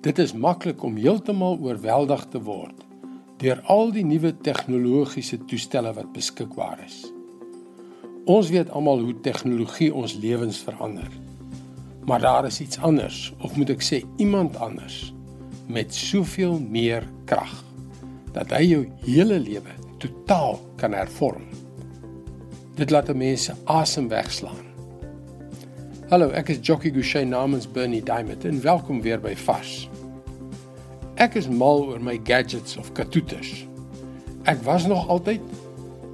Dit is maklik om heeltemal oorweldig te word deur al die nuwe tegnologiese toestelle wat beskikbaar is. Ons weet almal hoe tegnologie ons lewens verander. Maar daar is iets anders, of moet ek sê iemand anders met soveel meer krag dat hy jou hele lewe totaal kan hervorm. Dit laat mense asem wegslaan. Hallo, ek is Jockey Gouchee namens Bernie Diamond en welkom weer by Vars. Ek is mal oor my gadgets of katoeters. Ek was nog altyd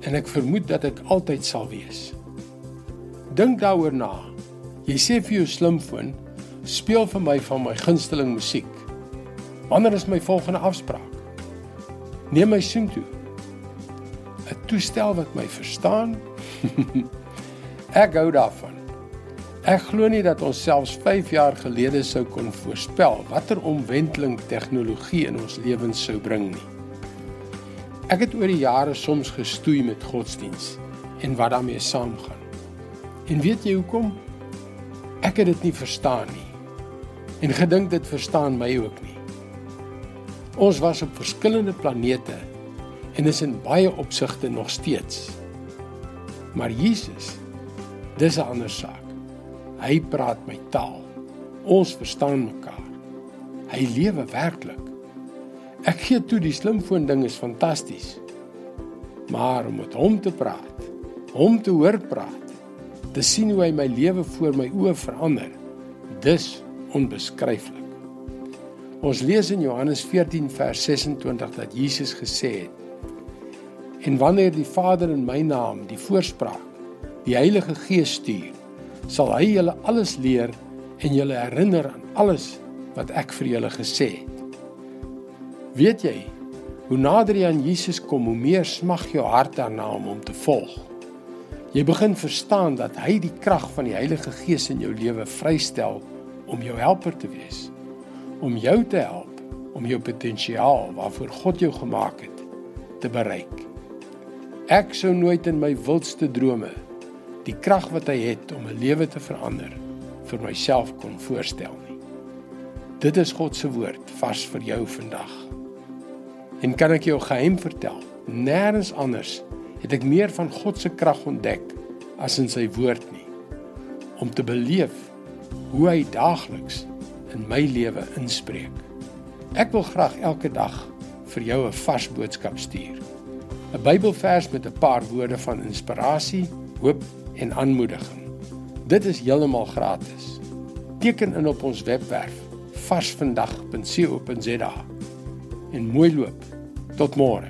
en ek vermoed dat ek altyd sal wees. Dink daaroor na. Jy sê vir jou slimfoon, speel vir my van my gunsteling musiek. Wanneer is my volgende afspraak? Neem my soen toe. 'n Toestel wat my verstaan. ek hou daarvan. Ek glo nie dat ons selfs 5 jaar gelede sou kon voorspel watter omwenteling tegnologie in ons lewens sou bring nie. Ek het oor die jare soms gestoei met godsdiens en wat daarmee saamgaan. En weet jy hoekom? Ek het dit nie verstaan nie. En gedink dit verstaan my ook nie. Ons was op verskillende planete en is in baie opsigte nog steeds. Maar Jesus, dis 'n ander saak. Hy praat my taal. Ons verstaan mekaar. Hy lewe werklik. Ek gee toe die slimfoon ding is fantasties. Maar om met hom te praat, hom te hoor praat, te sien hoe hy my lewe voor my oë verander, dis onbeskryflik. Ons lees in Johannes 14 vers 26 dat Jesus gesê het: En wanneer die Vader in my naam die voorspraak, die Heilige Gees stuur, sal hy julle alles leer en julle herinner aan alles wat ek vir julle gesê het. Weet jy, hoe nader jy aan Jesus kom, hoe meer smag jou hart daarna om hom te volg. Jy begin verstaan dat hy die krag van die Heilige Gees in jou lewe vrystel om jou helper te wees, om jou te help om jou potensiaal waarvoor God jou gemaak het te bereik. Ek sou nooit in my wildste drome die krag wat hy het om 'n lewe te verander vir myself kon voorstel nie. Dit is God se woord vars vir jou vandag. En kan ek jou geheim vertel? Nêrens anders het ek meer van God se krag ontdek as in sy woord nie. Om te beleef hoe hy daagliks in my lewe inspreek. Ek wil graag elke dag vir jou 'n vars boodskap stuur. 'n Bybelvers met 'n paar woorde van inspirasie, hoop en aanmoediging. Dit is heeltemal gratis. Teken in op ons webwerf varsvandag.co.za en mooi loop. Tot môre.